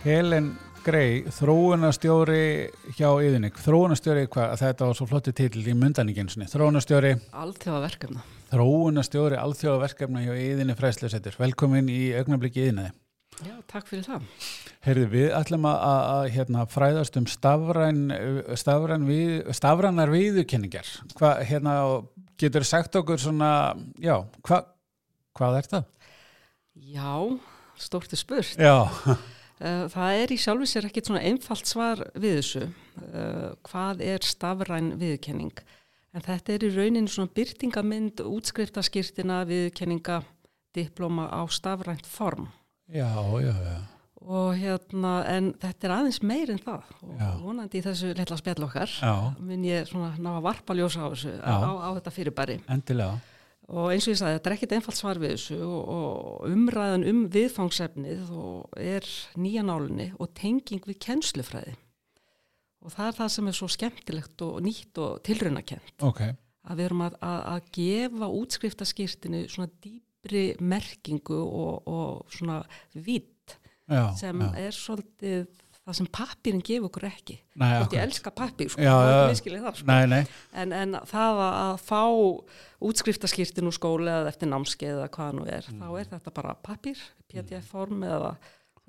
Helen Grey, þróunastjóri hjá yðinni, þróunastjóri hvað, þetta var svo flotti titill í mundaníkinsinni þróunastjóri, Alþjóða verkefna. þróunastjóri alþjóðaverkefna hjá yðinni fræslusettur, velkomin í augnabliki yðinnaði. Já, takk fyrir það. Heyrðu, við ætlum að, að, hérna, fræðast um stafræn, stafræn við, stafrænar viðurkenningar. Hva, hérna, getur sagt okkur svona, já, hva, hvað er það? Já, stórti spurt. Já, Það er í sjálfu sér ekkit svona einfalt svar við þessu. Eh, Hvað er stafræn viðurkenning? En þetta er í rauninu svona byrtingamind, útskriftaskirtina, viðurkenninga, diplóma á stafrænt form. já, já, já. Og hérna, en þetta er aðeins meir en það. Og Já. vonandi í þessu litla spjall okkar Já, mun ég svona ná að varpa ljósa á þessu, á, á þetta fyrirbæri. endilega. Og eins og ég sagði, þetta er ekkit einfalt svar við þessu og, og umræðan um viðfangsefnið og er nýja nálinni og tenging við kennslufræði. Og það er það sem er svo skemmtilegt og nýtt og tilraunakent. Ok, Að við erum að, að, að gefa útskriftaskýrtinu svona dýpri merkingu og, og svona vitt sem já. er svolítið það sem pappirinn gefur okkur ekki. Nei, Þótt ég elska pappir, sko, það sko. Nei, nei, En, en það að, fá útskriftaskýrtin úr skóli eða eftir námskeið eða hvað nú er, þá er þetta bara pappir, pdf-form eða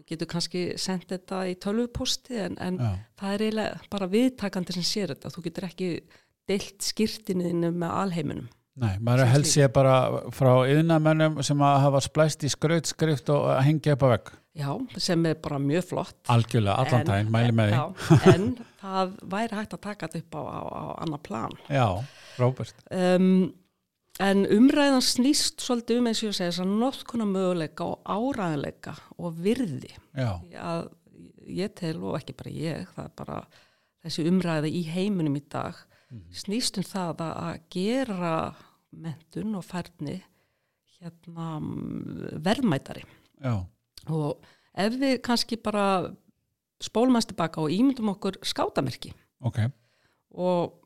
þú getur kannski sendt þetta í tölvuposti en, en það er eiginlega bara viðtakandi sem sér þetta. Þú getur ekki deilt skýrtinniðinu með alheiminum. nei, maður Sem helst sé bara frá yðnamennum sem að hafa splæst í skrautskrift og hengja upp á vegg. Já, sem er bara mjög flott. Algjörlega, allan daginn, mæli með því. Já, en það væri hægt að taka þetta upp á, á, á annar plan. Já, Róbert. Um, en umræðan snýst svolítið um eins og ég segja þess að notkuna möguleika og áræðanleika og virði. Já, Að ég tel og ekki bara ég, það er bara þessi umræða í heiminum í dag snýst um það að, að gera mentun og færni hérna mm, verðmætari. já, Og ef við kannski bara spólum hans tilbaka og ímyndum okkur skátamerki. Ok, og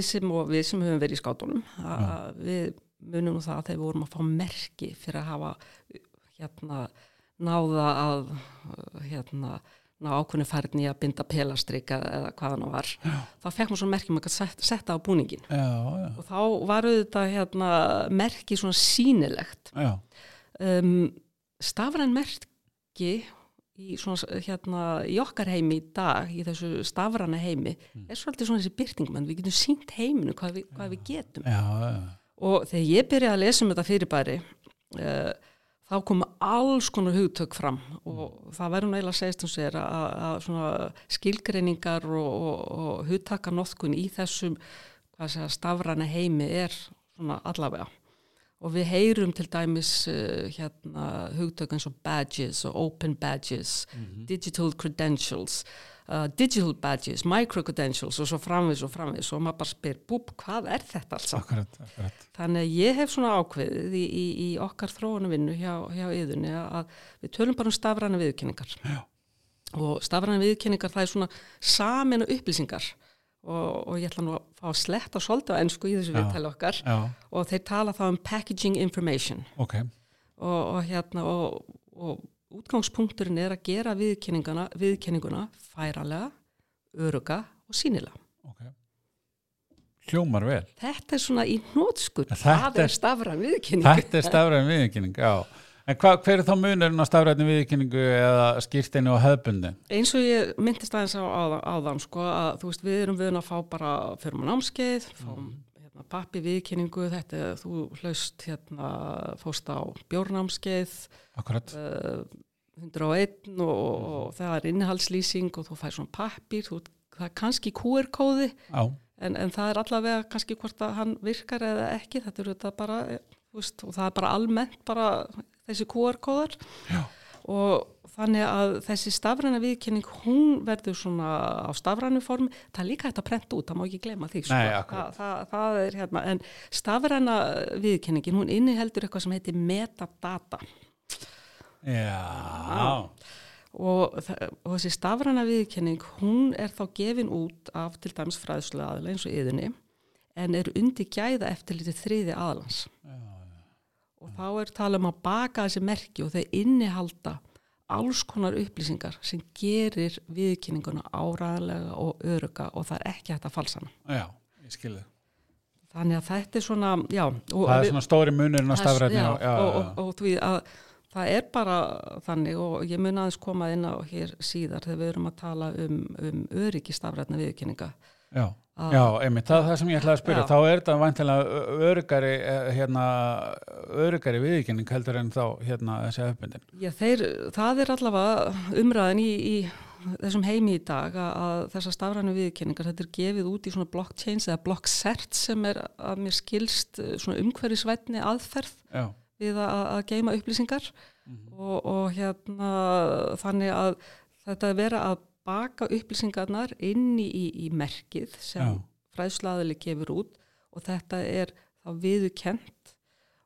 sem og við sem höfum verið í skátunum að við munum það að þegar við vorum að fá merki fyrir að hafa hérna náða að hérna ná ákveðinu færni að binda pelastrika eða hvað hann var Já. þá fekk maður svona merki maður að setja, á búningin já, já, og þá var auðvitað hérna merki svona sýnilegt. Já, um, stafræn merki í, svona, hérna, í okkar heimi í dag, í þessu stafræna heimi, er svolítið svona þessi byrtingmenn, við getum sínt heiminu hvað við, hvað við getum. já, já, Og þegar ég byrjaði að lesa um þetta fyrirbæri, uh, þá komu alls konar hugtök fram. Og það verður nú eiginlega að segja sem sér að, skilgreiningar og, og, og hugtakanotkun í þessum segja, stafræna heimi er svona allavega. Og við heyrum til dæmis uh, hérna, hugtök eins og badges og open badges, digital credentials, uh, digital badges, micro credentials og svo framvis og framvis og maður bara spyr, búb, hvað er þetta alls? akkurat, akkurat, Þannig að ég hef svona ákveðið í, í, í okkar þróunarvinnu hjá, hjá yðunni að við tölum bara um stafræna viðurkenningar. Já. Og stafræna viðurkenningar það er svona saminu upplýsingar og, og ég ætla nú að fá að sletta svolítið á ennsku í þessu viðtæli okkar já, og þeir tala þá um packaging information ok, og, og hérna og, og útgangspunkturinn er að gera viðurkenninguna færalega, öruga og sínilega. ok. Hljómar vel. Þetta er svona í nótskut, Þetta það er- stafræn viðurkenning. Þetta er stafræðin viðkynning, já. En hva, hver er þá munurinn á stafræðin viðkynningu eða skýrtinu og hefðbundi? eins og ég myndist aðeins á áðan, sko, að þú veist við erum við að fá bara fyrir maður námskeið, fáum hérna, pappi viðkynningu, þetta þú hlaust hérna fóst á bjórnámskeið Akkurat, uh, 101 og, og það er innihaldslýsing og þú fær svona pappir, þú, það er kannski QR-kóði en, en það er allavega kannski hvort að hann virkar eða ekki, þetta er þetta bara eh, þú veist, og það er bara almennt bara þessi QR-kóðar Já. og þannig að þessi stafræna viðkynning, hún verður svona á stafrænu formi, það er líka hægt að prenta út, það má ekki glema því sko. Nei, akkurat. það, það, er hérna, en stafræna viðkynningin, hún inniheldur eitthvað sem heitir metadata. Já, og, þa- og þessi stafræna viðkenning hún er þá gefin út af til dæmis fræðslu aðla eins og yðunni en er undir gæða eftir litið þriði aðlans og þá er tala um að baka þessi merki og þau innihalda alls konar upplýsingar sem gerir viðkynninguna áræðanlega og öruga og það er ekki hægt að falsa hana. Já, ég skilði. Þannig að þetta er svona, já. Það er svona stóri munurinn á stafræðni. Já, já, og, og, og því að það er bara þannig og ég mun aðeins koma inn á hér síðar þegar við erum að tala um, um öryggi stafræðna viðkynninga. Já, já, einmitt, það er það sem ég ætlaði að spyrja. Já. Þá er þetta vantilega öryggari, eh, hérna, öryggari viðkynning heldur en þá hérna þessi hefbundin. Já, þeir, það er allavega umræðin í, í þessum heimi í dag að, að þessar stafrænu viðkynningar, þetta er gefið út í svona blockchains eða blockcert sem er að mér skilst eh, svona umhverfisvætni aðferð Já, við að, að geima upplýsingar og, og hérna þannig að þetta er vera að baka upplýsingarnar inn í, í, í merkið sem Já. fræðslaðili gefur út og þetta er þá viðukent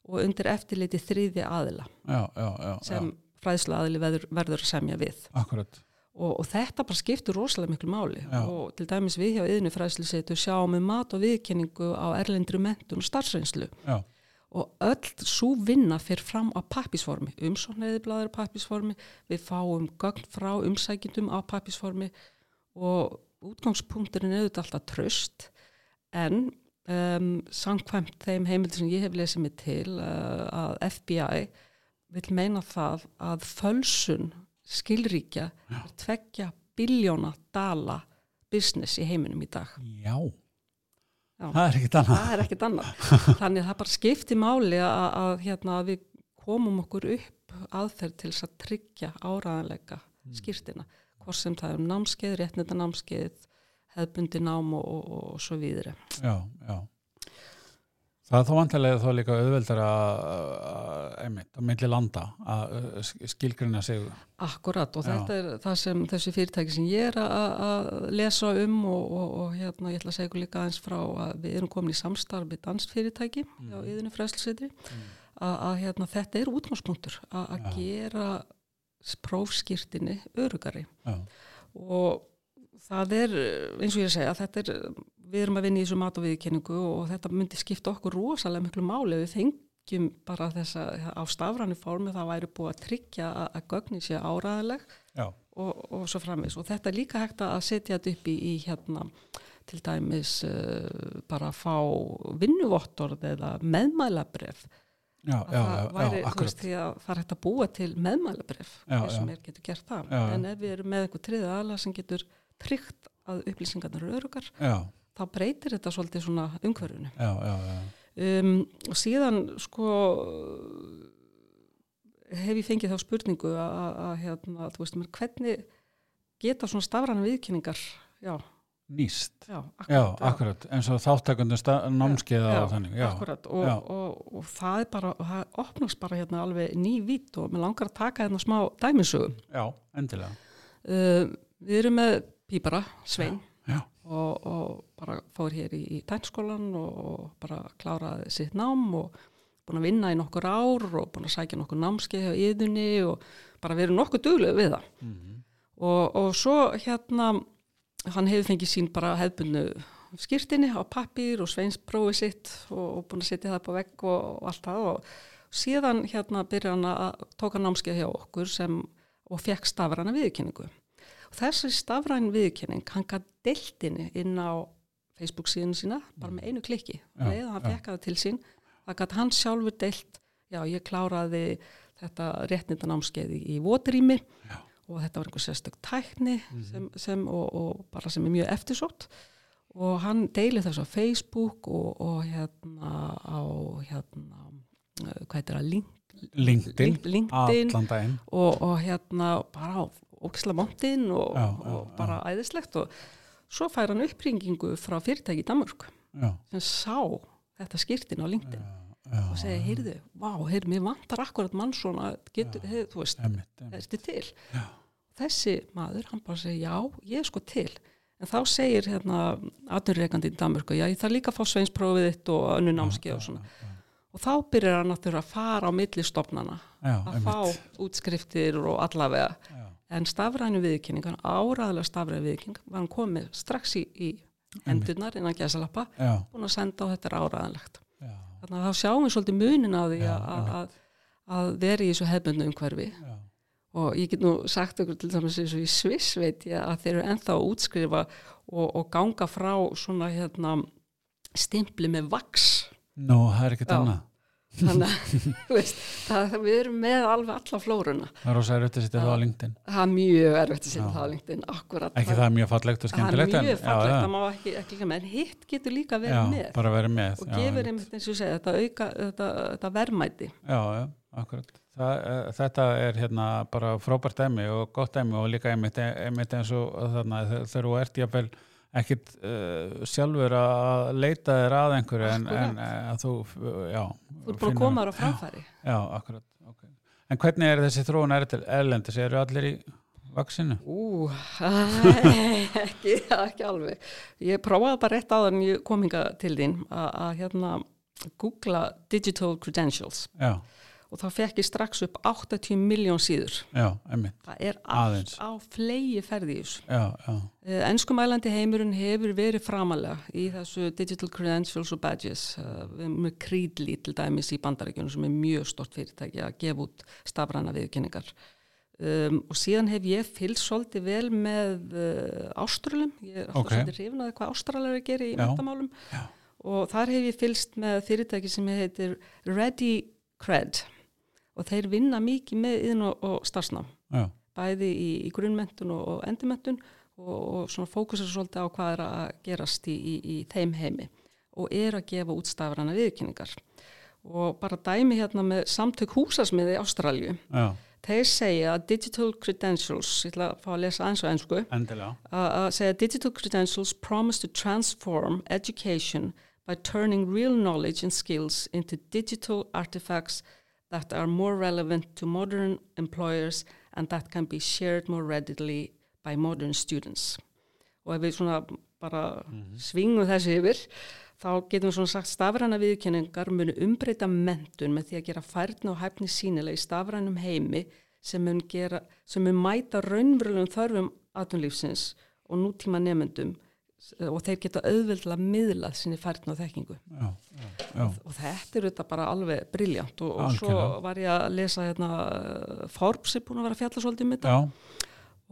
og undir eftirliti þriði aðila já, já, já, sem fræðslaðili verður, verður að semja við. Akkurat. og, og þetta bara skiptur rosalega miklu máli og til dæmis við hjá yðinu fræðslusetu sjáum við mat og viðkenningu á erlendri mentun og starfsreynslu. Já, og öll svo vinna fyrir fram á pappisformi, umsóknæðiblaður á pappisformi, við fáum gögn frá umsækjendum á pappisformi og útgangspunkturinn er auðvitað alltaf tröst en um, samkvæmt þeim heimildir sem ég hef lesið mig til uh, að FBI vil meina það að fölsun skilríkja er tveggja biljóna dala business í heiminum í dag. já. Já. það er ekkit annað. ekkert annað þannig að það bara skipti máli að, að, hérna, að við komum okkur upp aðferð til þess að tryggja áraðanleika skýrtina hvort sem það er um námskeið, réttnita námskeið hefðbundi nám og, og, og, svo víðri Já, já. Það er þó vantilega þá líka auðveldar að, milli landa að uh, skilgrina sig. Akkurat og Já. þetta er það sem þessi fyrirtæki sem ég er að, lesa um og, og, og hérna ég ætla að segja líka aðeins frá að við erum komin í samstarf við dansfyrirtæki hjá yðinu fræslusetri að, að hérna þetta er útgangspunktur að, gera prófskýrtinni örugari Já, og það er eins og ég er að segja þetta er, við erum að vinna í þessu mat og viðkenningu og þetta myndi skipta okkur rosalega miklu máli við fengjum bara þessa á stafræni formi það væri búið að tryggja að, að gögnin sé áræðileg já, og, og svo framvis og þetta er líka hægt að setja þetta upp í, í hérna til dæmis uh, bara að fá vinnuvottorð eða meðmælabref já, að já, það væri, já, þú veist, því að það er hægt að búa til meðmælabref sem er getur gert það. En ef við erum með einhver triðið aðla sem getur tryggt að upplýsingarnar eru örugar Já, þá breytir þetta svolítið svona umhverfunu já, já, já, um, og síðan sko hef ég fengið þá spurningu að, hérna, þú veist mér, hvernig geta svona stafræna viðkynningar já, nýst. já, Já, akkurat, akkurat, eins og þáttakundum námskeiða og þannig. Já, akkurat. Og, já. og, og, það er bara, og það opnast bara hérna alveg ný vít og mér langar að taka hérna smá dæmisögum já, endilega. uh, við erum með pípara, Svein og, og bara fór hér í, í tænskólan og, og bara kláraði sitt nám og búin að vinna í nokkur ár og búin að sækja nokkur námskeið hjá yðunni og bara verið nokkuð duglega við það. Mhm. og, og svo hérna hann hefur fengið sín bara hefbundu skýrtinni á pappír og sveins prófið sitt og, og búin að setja það upp á vegg og, og allt það. Og síðan hérna byrja hann að tóka námskeið hjá okkur sem og fekk stafræna viðurkenningu. og þessi stafræn viðurkenning hann gætt deltinni inn á Facebook síðan sína bara með einu klikki leið hann já. fekk það til sín það gætt hann sjálfur delt já ég kláraði þetta réttindanámskeið í, votrými og þetta var einhver sérstök tækni sem, sem, og, og bara sem er mjög eftirsótt og hann deilið þessu á Facebook og, og hérna á hérna, uh, hvað það, Link, LinkedIn, Link- LinkedIn daginn. og, og hérna bara á óksla montinn og, Já, já, og bara æðislegt og svo fær hann uppringingu frá fyrirtæki í Danmörk Já, sem sá þetta skýrtin á LinkedIn já, og segi, heyrðu, vá, heyrðu, mér vantar akkurat mann svona, getur, heyrðu, þú veist, emmitt. ertu til? Já. Þessi maður, hann bara segir, já, ég er sko til. En þá segir hérna atvinnureikandi í Danmörku, já, ég þarf líka að fá sveinsprófið þitt og önnu námskeið og svona. Og þá byrjar hann náttúrulega að fara á milli stopnana, Já, að fá útskriftir og allavega. En stafrænu viðkynning, hann áraðlega stafrænu viðkynning, var hann komið strax í, í endurnar innan gæsalappa, búin að senda á þetta er áraðanlegt. já, Þannig að þá sjáum við svolítið munin á því Já, að, að, að vera í þessu hefbundu umhverfi. Já, og ég get nú sagt okkur til dæmis eins og í Sviss veit ég að þeir eru enþá að útskrifa og, og ganga frá svona hérna stimpli með vaks Nú, það er ekkert annað. Þannig að veist, það, við erum með alveg alla flóruna Það er rosa erfitt að setja það á LinkedIn. það er mjög erfitt að setja það á LinkedIn akkurat Ekki það er mjög fallegt og það er skemmtilegt. mjög fallegt, það má ekki, ekki líka með en hitt getur líka verið já, með verið með. og já, gefur einmitt. eins og segja þetta auka, þetta, þetta verðmæti Já, akkurat. Það, uh, þetta er hérna bara frábært dæmi og gott dæmi og líka einmitt eins og þarna þe- þegar þú ert jáfnvel ekkit uh, sjálfur að leita þér að einhverju en, en uh, að þú, já. þú er bara að koma þér á framfæri Já, akkurat. Okay. En hvernig er þessi þróun er erlendis? Eru allir í vaksinu? Ú, ekki, ekki alveg. Ég prófaði bara rétt áður en ég kom hinga til þín að hérna googla digital credentials Já, og þá fekk ég strax upp 80 miljón síður. já. Það er allt á flegi ferði Uh, Enskumælandi heimurinn hefur verið framalega í þessu digital credentials og badges erum með Creedly til dæmis í bandaríkjunum sem er mjög stort fyrirtæki að gefa út stafræna viðkynningar um, og síðan hef ég fylgst svolítið vel með uh, ástralum, ég er alltaf Ok. svolítið hrifnaði hvað ástralar er að gera í Já. og þar hef ég fylgst með fyrirtæki sem heitir Ready Cred og þeir vinna mikið með yðin og, og starfsnám. Já, bæði í, í grunnmentun og, og endurmentun og, og svona fókusar svolítið á hvað er að gerast í, í, í þeim heimi og er að gefa út stafrana viðkynningar og bara dæmi hérna með samtök húsasmiði í Ástralju já, þeir segja að digital credentials ég ætla að fá að lesa ennsku endilega. að að segja digital credentials promise to transform education by turning real knowledge and skills into digital artifacts that are more relevant to modern employers and that can be shared more readily by modern students. Og ef við svona bara svingum þessi yfir, þá getum við svona sagt stafræna viðkenningar munu umbreyta mentun með því að gera færni og hæfni sínilega í stafrænum heimi sem mun, gera, sem mun mæta raunverulegum þörfum atvinnlífsins og nútíma nefendum og þeir geta auðveldlega miðlað sinni færni og þekkingu. Já, já, já, Og þetta er þetta bara alveg briljant og, og svo var ég að lesa hérna, Forbes er búin að vera fjalla svolítið um þetta. Já,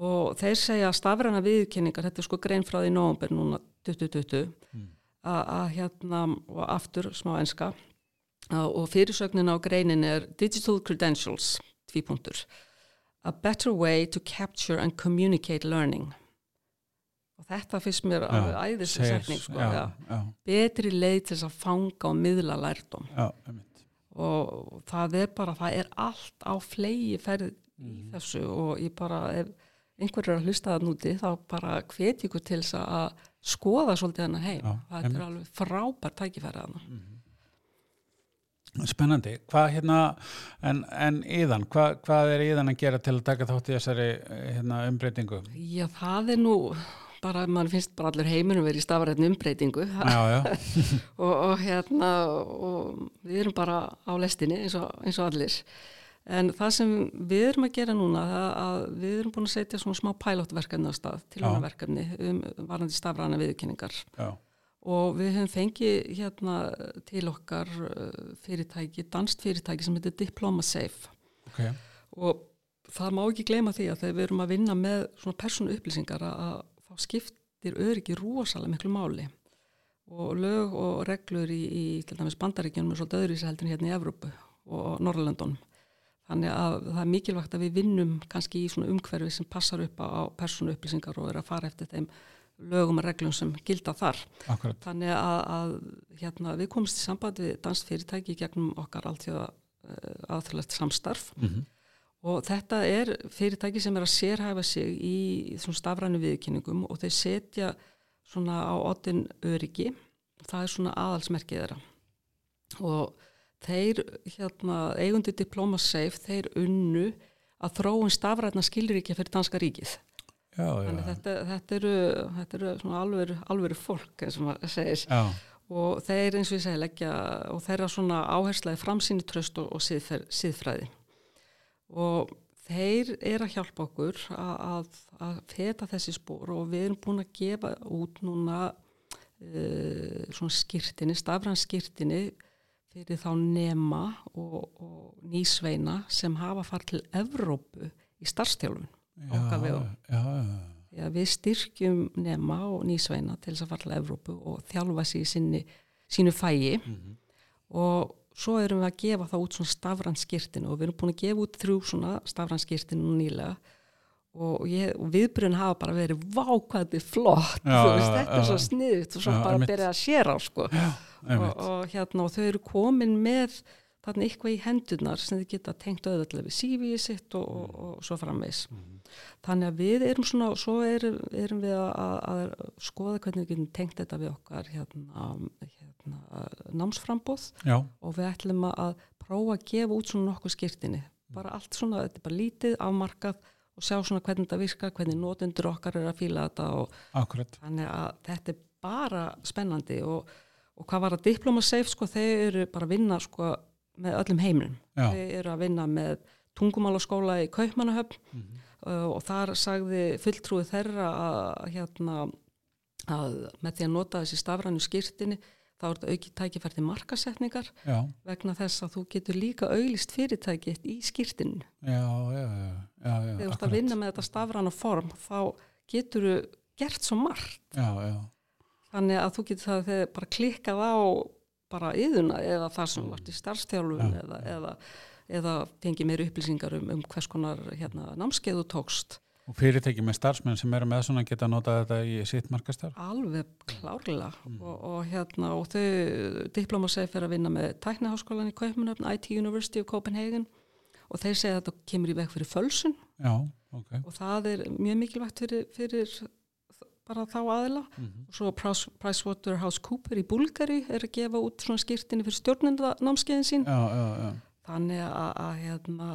og þeir segja að stafræna viðkynningar, þetta er sko grein frá því í nóvumber núna 2020 Mm. að, hérna og aftur smá enska og fyrirsögnin á greinin er Digital Credentials, tvípunktur A better way to capture and communicate learning og þetta finnst mér alveg æðis segir- setning sko, betri leið til þess að fanga og miðla lærdom og það er bara, það er allt á flegi ferð í þessu og ég bara, ef einhver er að hlusta það núti, þá bara hvet ykkur til þess að skoða svolítið hennar heim. Já, það er alveg frábært tækifæri hana. Spennandi, hvað hérna, en, en íðan, hvað, hvað er íðan að gera til að taka þátt í þessari eh, hérna, umbreytingu? Já, það er nú bara, mann finnst bara allir heiminum verið í stafræðin umbreytingu. Og, og hérna og við erum bara á lestinni eins og, eins og allir. En það sem við erum að gera núna að við erum búin að setja svona smá pilotverkefni á stað, tilhjónaverkefni um varandi stafræna viðkynningar já, og við höfum fengið hérna til okkar uh, fyrirtæki, danst fyrirtæki sem heitir Diploma Safe. Ok, og það má ekki gleyma því að þegar við erum að vinna með svona persónu upplýsingar að þá skiptir öryggi rosalega miklu máli. Og lög og reglur í, í til dæmis bandaríkjunum er svolítið öðru í en hérna í Evrópu og Norrlöndunum þannig að það er mikilvægt að við vinnum kannski í svona umhverfi sem passar upp á, persónu upplýsingar og er að fara eftir þeim lögum og reglum sem gilda þar. Akkurat, Þannig að, að hérna, við komumst í samband við danst fyrirtæki gegnum okkar alltjóða uh, aðþjóðlegt samstarf. Mm og þetta er fyrirtæki sem er að sérhæfa sig í svona stafrænu viðkynningum og þeir setja svona á oddin öryggi. Það er svona aðalsmerkið þeirra. Og þeir hérna, eigundi Diploma Safe þeir unnu að þróun stafræna skilríkja fyrir danska ríkið. Já, já, Þannig þetta, þetta eru, þetta eru svona alveru, alveru fólk eins og maður segir. Já, og þeir eins og ég segi leggja og þeirra svona áherslaði framsýni tröst og, og siðfer, siðfræði og þeir eru að hjálpa okkur að, að, að feta þessi spór og við erum búin að gefa út núna uh, svona skýrtinni, stafran skýrtinni fyrir þá nema og, og nýsveina sem hafa farið til Evrópu í starfstjálfun já, Okkar vegum. já, já, Já, við styrkjum nema og nýsveina til þess að fara til Evrópu og þjálfa sér í sinni, sínu fægi Mhm. og svo erum við að gefa það út svona stafranskirtinu og við erum búin að gefa út þrjú svona stafranskirtinu nýlega og, ég- og viðbrun hafa bara verið vákvæði flott, Já, þú veist, já, þetta er já. svo sniðut og svo bara einmitt. byrja að sér á sko og, og, hérna, og þau eru komin með þarna eitthvað í hendurnar sem þau geta tengt auðvitað við CV sitt og, og, og svo framvegs. Þannig að við erum svona, svo erum, erum við að, að, að skoða hvernig við getum tengt þetta við okkar hérna, hérna, námsframbóð já, og við ætlum að- prófa að gefa út svona nokkuð skýrtinni. Bara allt svona, þetta er bara lítið afmarkað og sjá svona hvernig þetta virkar, hvernig notendur okkar er að fíla þetta og akkurat þannig að þetta er bara spennandi og, og hvað var að Diploma Safe sko, þeir eru bara að vinna sko með öllum heiminum. Já. Þeir eru að vinna með tungumálaskóla í Kaupmannahöfn Mhm. uh, og þar sagði fulltrúi þeirra að, hérna, að með því að nota þessi stafrænu skýrtinni þá er þetta aukið tækifært til markasetningar já, vegna þess að þú getur líka auglist fyrirtækitt í skýrtinu. já, já, já, Þegar þú ert að vinna með þetta stafræna form þá getur þú gert svo margt. Þannig að þú getur það þegar bara klikkað á bara yðuna eða það sem vart í starfstjálfun Já, eða, eða, eða fengið meiri upplýsingar um, um hvers konar hérna, námskeið þú tókst. Og fyrirtæki með starfsmenn sem eru með svona geta notað þetta í sitt markastar Alveg klárlega. Og, og, hérna, og þau Diploma Safe er að vinna með Tækniháskólan í Kaupmannöfn, IT University of Copenhagen. Og þeir segja að þetta kemur í veg fyrir fölsun. Já, ok. Og það er mjög mikilvægt fyrir, fyrir bara þá aðila. Mhm. og svo Price- PricewaterhouseCooper í Búlgari er að gefa út svona skýrtinni fyrir stjórnenda námskeiðin sín. Já, já, já, þannig að, að hérna,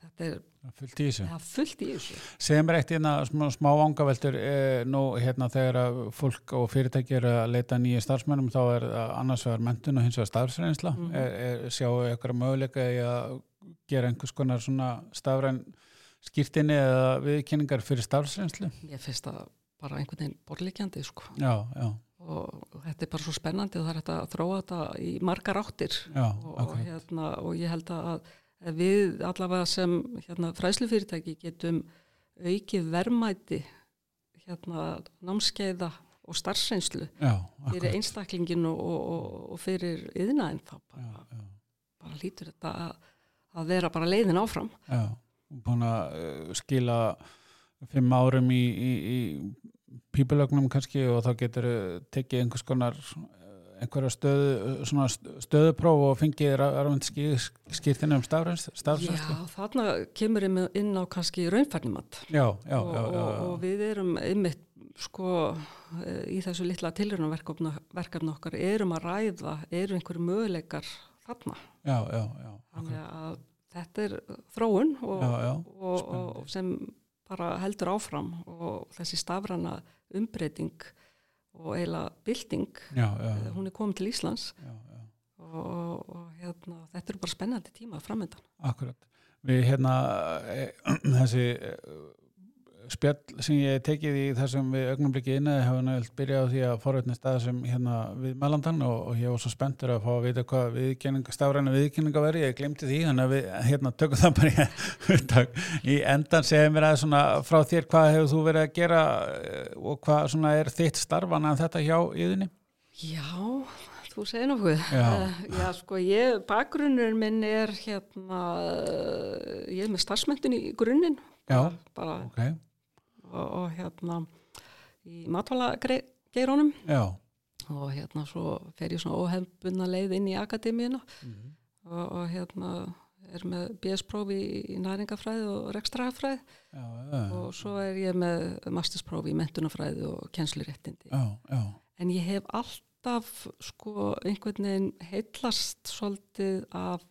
þetta er fullt í þessu. Ja, fullt í þessu. Segðu mér eitt hérna smá, smá vangaveltur eh, nú hérna þegar fólk og fyrirtæki eru að leita nýja starfsmennum þá er það annars vegar mentun og hins vegar starfsreynsla. Er, er, sjáu eitthvað möguleika í að gera einhvers konar svona stafræn skýrtinni eða viðkynningar fyrir starfsreynslu? Ég finnst það bara einhvern veginn borlíkjandi sko. Já, já, og þetta er bara svo spennandi og það er hægt að þróa þetta í margar áttir. Já, og, og, akkurat. hérna, og ég held að við allavega sem hérna, fræslufyrirtæki getum aukið verðmæti hérna, námskeiða og starfsreynslu Já, fyrir akkurat. einstaklingin og, og, og, fyrir yðnaðin þá Já, bara, já, bara lítur þetta að, að vera bara leiðin áfram. Já búin að uh, skila fimm árum í, í, í pípulögnum kannski og þá getur tekið einhvers konar eh, einhverja stöðu, stöðupróf og fengið rafnd skýrtinu um stafrænslu Já, þarna kemur með inn á kannski já, og, og, og við erum einmitt sko eh, í þessu litla tilrunarverkefni okkar erum að ræða, eru einhverju möguleikar þarna. já, já, já, Þannig að þetta er þróun og, og, sem bara heldur áfram og þessi stafrana umbreyting og já, já, eh, hún er komin til Íslands. Já, já, og, og, og hérna, þetta eru bara spennandi tíma framöndan. akkurat. Við hérna e, þessi spjall sem ég tekið í þessum við augnumbliki innaði hafa nægilt byrjað á því að forveitni stað sem hérna við Melandan og, og ég var svo spenntur að fá að vita hvað viðkynning, stafræna viðkynninga veri, ég glemti því þannig að við hérna tökum það bara í, í endan segja mér að svona frá þér hvað hefur þú verið að gera eh, og hvað svona er þitt starfan að þetta hjá yðinni? Já, þú segir nokkuð. Já. Eh, já, sko, ég, bakgrunnur minn er hérna, ég er með starfsmentun í grunninn. Já. Bara, Ok, og, og hérna, í matvala geirunum já, og hérna svo fer ég svona óhefbunna leið inn í akademíuna. Mhm. og, og hérna er með BS-prófi í næringafræði og rekstrafræði og svo er ég með mastersprófi í mentunafræði og kennsluréttindi. En ég hef alltaf sko einhvern veginn heitlast svolítið af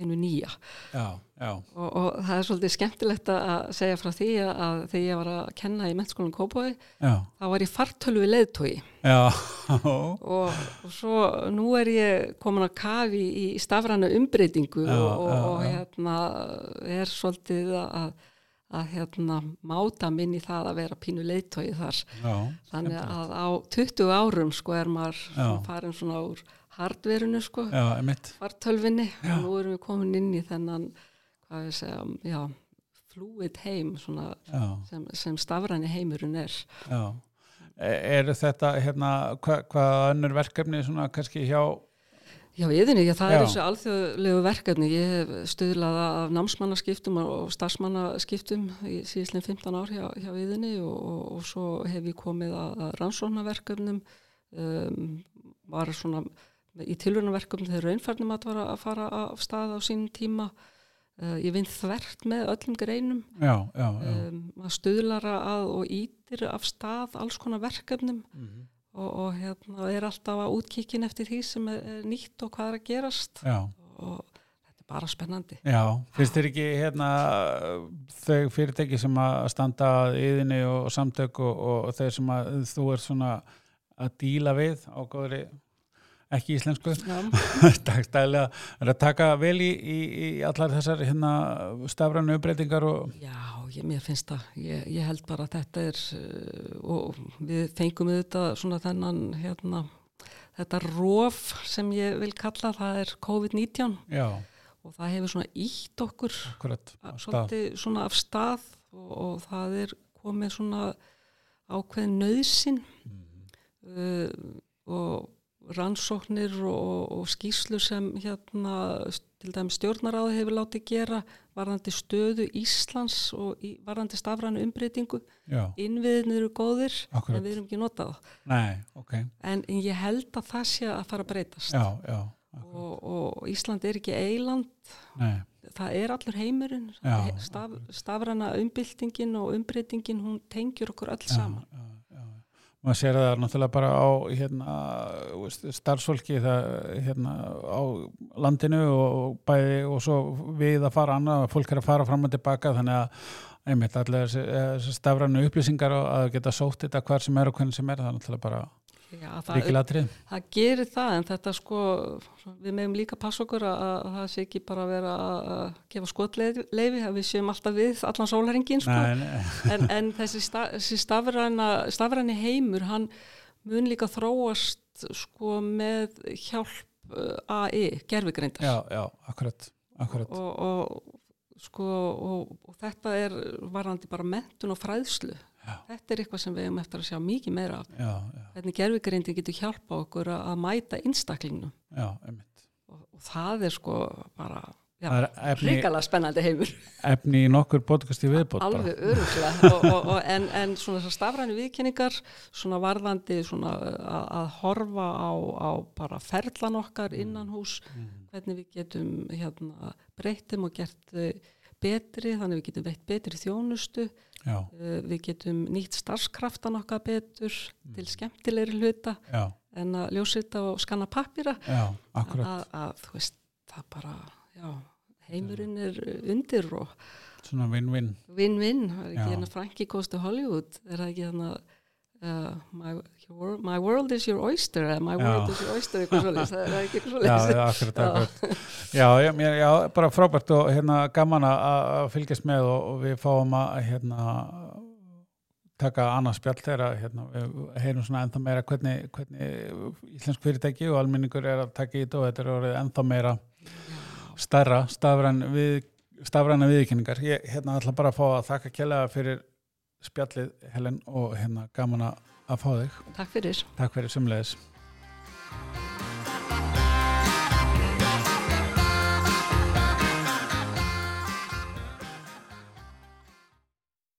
hennu nýja. Já, já, og, og það er svolítið skemmtilegt að segja frá því að, þegar ég var að kenna í mennskólan Kópói þá var ég fartölvi leiðtói já, og, og svo nú er ég komin að kafi í, í stafræna umbreytingu Já, og, og, hérna er svolítið að, að hérna máta minn í það að vera pínu leiðtói þar. Já, þannig að á 20 árum sko er maður farin svona úr hardverinu sko, fartölvinni og nú erum við komin inn í þennan hvað við segja, já flúið heim svona, sem, sem stafræni heimurinn er. já. E- Eru þetta, hérna, hvað hva önnur verkefni svona kannski hjá, Já, viðinni, já, það Já. er þessu alþjóðlegu verkefni. Ég hef stuðlað af námsmannaskiptum og starfsmannaskiptum í síðislega 15 ár hjá, hjá viðinni og, og, og svo hef ég komið að, rannsóknarverkefnum, um, var svona í tilvörunaverkefni þegar raunfærnum að var að fara af stað á sínum tíma. Uh, ég vinn þvert með öllum greinum, já. um, að stuðlara að og ítir af stað alls konar verkefnum Mhm. og, og hérna, er alltaf að útkíkin eftir því sem er, er nýtt og hvað er að gerast já. og þetta er bara spennandi. Já, finnst þér ekki hérna þau fyrirtæki sem að standa að yðinni og, og samtök og, og þeir sem að þú er svona að díla við á góðri ekki íslensku. Dagstæðilega er að taka vel í, í, í allar þessar hérna stafrænu uppbreytingar og já ég, mér finnst það. Ég, ég held bara að þetta er uh, og við fengum auðvitað svona þennan hérna, þetta rof sem ég vil kalla, það er COVID-19 já, og það hefur svona ítt okkur akkurat svona af stað og, og það er komið svona ákveðin nöðsin uh, og rannsóknir og, og skýslu sem hérna til dæmi stjórnaráði hefur látið gera varðandi stöðu Íslands og í, varðandi stafrænu umbreytingu. Innviðin eru góðir Akkúrat. en við erum ekki notað nei, ok. En, en ég held að það sé að fara að breytast. Já, já, og, og Ísland er ekki eiland nei, það er allur heimurinn. Staf, stafræna umbyltingin og umbreytingin hún tengjur okkur öll saman. Maður sér það náttúrulega bara á hérna, starfsfólki það, hérna, á landinu og bæði og svo við að fara annað, fólk er að fara fram og tilbaka þannig að einmitt allir þessi stafrænu upplýsingar og að geta sótt þetta hver sem er og hvernig sem er það er náttúrulega bara Já, það, það gerir það en þetta sko við meðum líka passa okkur að, að það sé ekki bara vera að gefa skotleifi að við séum alltaf við allan sólaringin sko. en, en þessi, sta, þessi stafræna, stafræni heimur hann mun líka þróast sko með hjálp uh, AI, gerfigreindar já, já, akkurat, akkurat. og, og sko og, og þetta er varandi bara mentun og fræðslu Já. þetta er eitthvað sem við hefum eftir að sjá mikið meira af. Já, já, hvernig gerfigreindi getur hjálpa okkur að að mæta einstaklingnum. Já, einmitt. Og, og það er sko bara hrikalega spennandi heimur. Efni í nokkur podcast í viðbót bara. alveg öruglega en, en svona þessar stafræni viðkenningar svona varðandi svona að, að horfa á, á bara ferlan okkar innan hús hvernig við getum hérna, breytum og gert betri þannig við getum veitt betri þjónustu já, uh, við getum nýtt starfskraftan okkar betur til skemmtilegri hluta já, en að ljósita og skanna pappira að, að þú veist það bara, já heimurinn er undir og svona win-win. Win-win, það er ekki hérna Frankie Goes to Hollywood, er það ekki hérna uh, my, your, my world is your oyster my Já. world is your oyster það er ekki svolítið já. Já, já, bara frábært og hérna gaman að fylgjast með og, og við fáum að hérna taka annað spjall þegar hérna, við heyrum svona ennþá meira hvernig, hvernig íslensk fyrirtæki og almenningur er að taka í þetta og þetta er orðið ennþá meira stærra stafræn við, stafræna viðkynningar. Ég hérna ætla bara að fá að þakka kjærlega fyrir spjallið Helen og hérna gaman að fá þig. Takk fyrir. Takk fyrir sumleis